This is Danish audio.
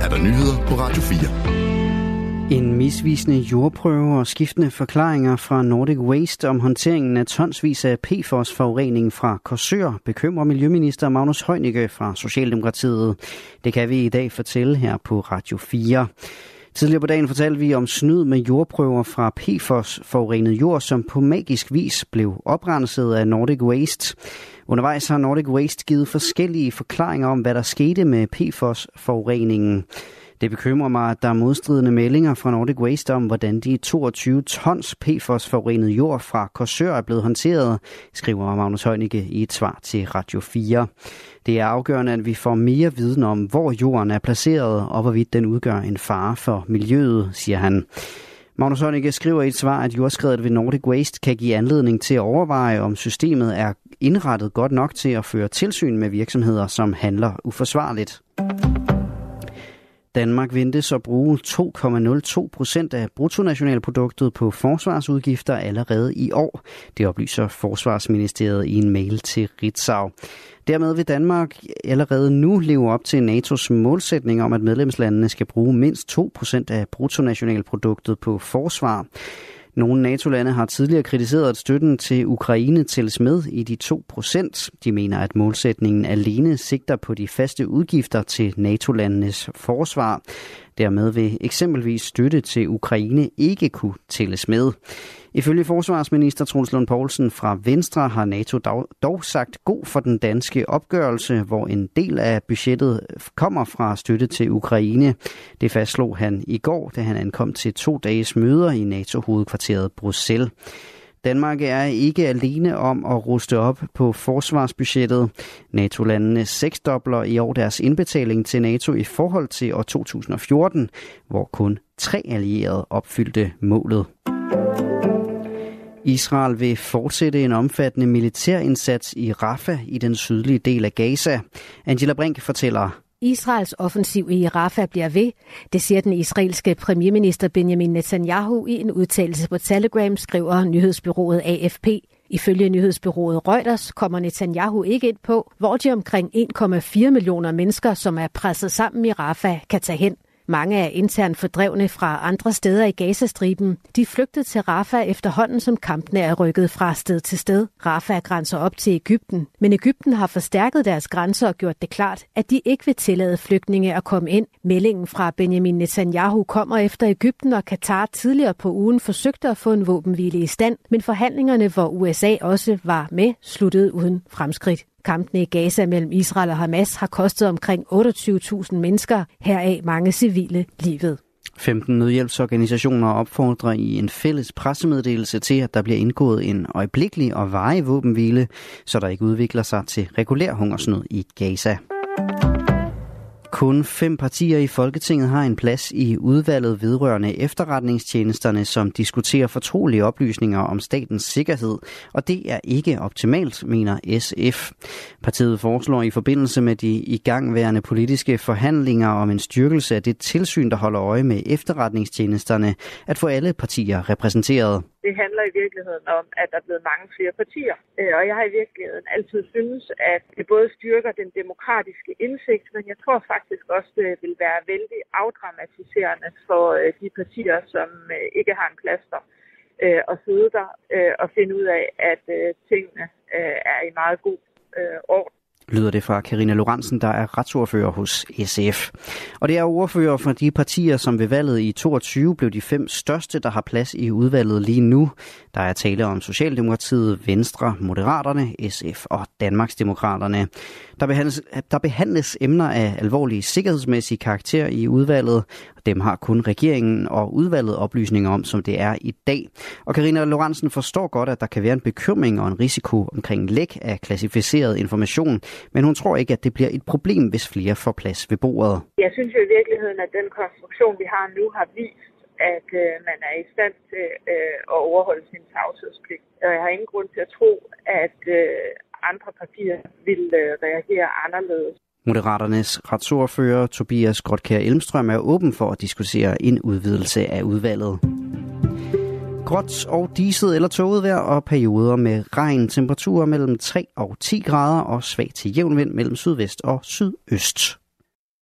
Er der nyheder på Radio 4. En misvisende jordprøve og skiftende forklaringer fra Nordic Waste om håndteringen af tonsvis af PFOS-forurening fra Korsør bekymrer Miljøminister Magnus Heunicke fra Socialdemokratiet. Det kan vi i dag fortælle her på Radio 4. Tidligere på dagen fortalte vi om snyd med jordprøver fra PFOS forurenet jord, som på magisk vis blev oprenset af Nordic Waste. Undervejs har Nordic Waste givet forskellige forklaringer om, hvad der skete med PFOS-forureningen. Det bekymrer mig, at der er modstridende meldinger fra Nordic Waste om, hvordan de 22 tons PFOS-forurenet jord fra Korsør er blevet håndteret, skriver Magnus Heunicke i et svar til Radio 4. Det er afgørende, at vi får mere viden om, hvor jorden er placeret, og hvorvidt den udgør en fare for miljøet, siger han. Magnus Heunicke skriver i et svar, at jordskredet ved Nordic Waste kan give anledning til at overveje, om systemet er indrettet godt nok til at føre tilsyn med virksomheder, som handler uforsvarligt. Danmark ventes at bruge 2,02 procent af bruttonationalproduktet på forsvarsudgifter allerede i år. Det oplyser Forsvarsministeriet i en mail til Ritzau. Dermed vil Danmark allerede nu leve op til NATO's målsætning om, at medlemslandene skal bruge mindst 2 procent af bruttonationalproduktet på forsvar. Nogle NATO-lande har tidligere kritiseret, at støtten til Ukraine tælles med i de 2 procent. De mener, at målsætningen alene sigter på de faste udgifter til NATO-landenes forsvar. Dermed vil eksempelvis støtte til Ukraine ikke kunne tælles med. Ifølge forsvarsminister Truls Lund Poulsen fra Venstre har NATO dog sagt god for den danske opgørelse, hvor en del af budgettet kommer fra støtte til Ukraine. Det fastslog han i går, da han ankom til to dages møder i NATO-hovedkvarteret Bruxelles. Danmark er ikke alene om at ruste op på forsvarsbudgettet. NATO-landene seksdobler i år deres indbetaling til NATO i forhold til år 2014, hvor kun tre allierede opfyldte målet. Israel vil fortsætte en omfattende militærindsats i Rafah i den sydlige del af Gaza. Angela Brink fortæller. Israels offensiv i Rafah bliver ved, det siger den israelske premierminister Benjamin Netanyahu i en udtalelse på Telegram, skriver nyhedsbyrået AFP. Ifølge nyhedsbyrået Reuters kommer Netanyahu ikke ind på, hvor de omkring 1,4 millioner mennesker, som er presset sammen i Rafah, kan tage hen. Mange er internt fordrevne fra andre steder i Gazastriben. De flygtede til Rafah efterhånden, som kampene er rykket fra sted til sted. Rafah grænser op til Ægypten, men Ægypten har forstærket deres grænser og gjort det klart, at de ikke vil tillade flygtninge at komme ind. Meldingen fra Benjamin Netanyahu kommer efter Ægypten og Katar tidligere på ugen forsøgte at få en våbenhvile i stand, men forhandlingerne, hvor USA også var med, sluttede uden fremskridt. Kampene i Gaza mellem Israel og Hamas har kostet omkring 28.000 mennesker, heraf mange civile, livet. 15 nødhjælpsorganisationer opfordrer i en fælles pressemeddelelse til, at der bliver indgået en øjeblikkelig og varig våbenhvile, så der ikke udvikler sig til regulær hungersnød i Gaza. Kun fem partier i Folketinget har en plads i udvalget vedrørende efterretningstjenesterne, som diskuterer fortrolige oplysninger om statens sikkerhed, og det er ikke optimalt, mener SF. Partiet foreslår i forbindelse med de igangværende politiske forhandlinger om en styrkelse af det tilsyn, der holder øje med efterretningstjenesterne, at få alle partier repræsenteret. Det handler i virkeligheden om, at der er blevet mange flere partier. Øh, og jeg har i virkeligheden altid synes, at det både styrker den demokratiske indsigt, men jeg tror faktisk også, det vil være vældig afdramatiserende for øh, de partier, som øh, ikke har en plads der at sidde der og finde ud af, at tingene er i meget god orden lyder det fra Karina Lorentzen, der er retsordfører hos SF. Og det er ordfører for de partier, som ved valget i 22 blev de fem største, der har plads i udvalget lige nu. Der er tale om Socialdemokratiet, Venstre, Moderaterne, SF og Danmarksdemokraterne. Der behandles, der behandles emner af alvorlige sikkerhedsmæssige karakter i udvalget. Dem har kun regeringen og udvalget oplysninger om, som det er i dag. Og Karina Lorentzen forstår godt, at der kan være en bekymring og en risiko omkring læk af klassificeret information, men hun tror ikke, at det bliver et problem, hvis flere får plads ved bordet. Jeg synes jo i virkeligheden, at den konstruktion, vi har nu, har vist, at øh, man er i stand til øh, at overholde sin tavshedspligt. Og jeg har ingen grund til at tro, at øh, andre partier vil øh, reagere anderledes. Moderaternes retsordfører Tobias Grotkær Elmstrøm er åben for at diskutere en udvidelse af udvalget. Gråt og diset eller tåget vejr og perioder med regn. Temperaturer mellem 3 og 10 grader og svag til jævn vind mellem sydvest og sydøst.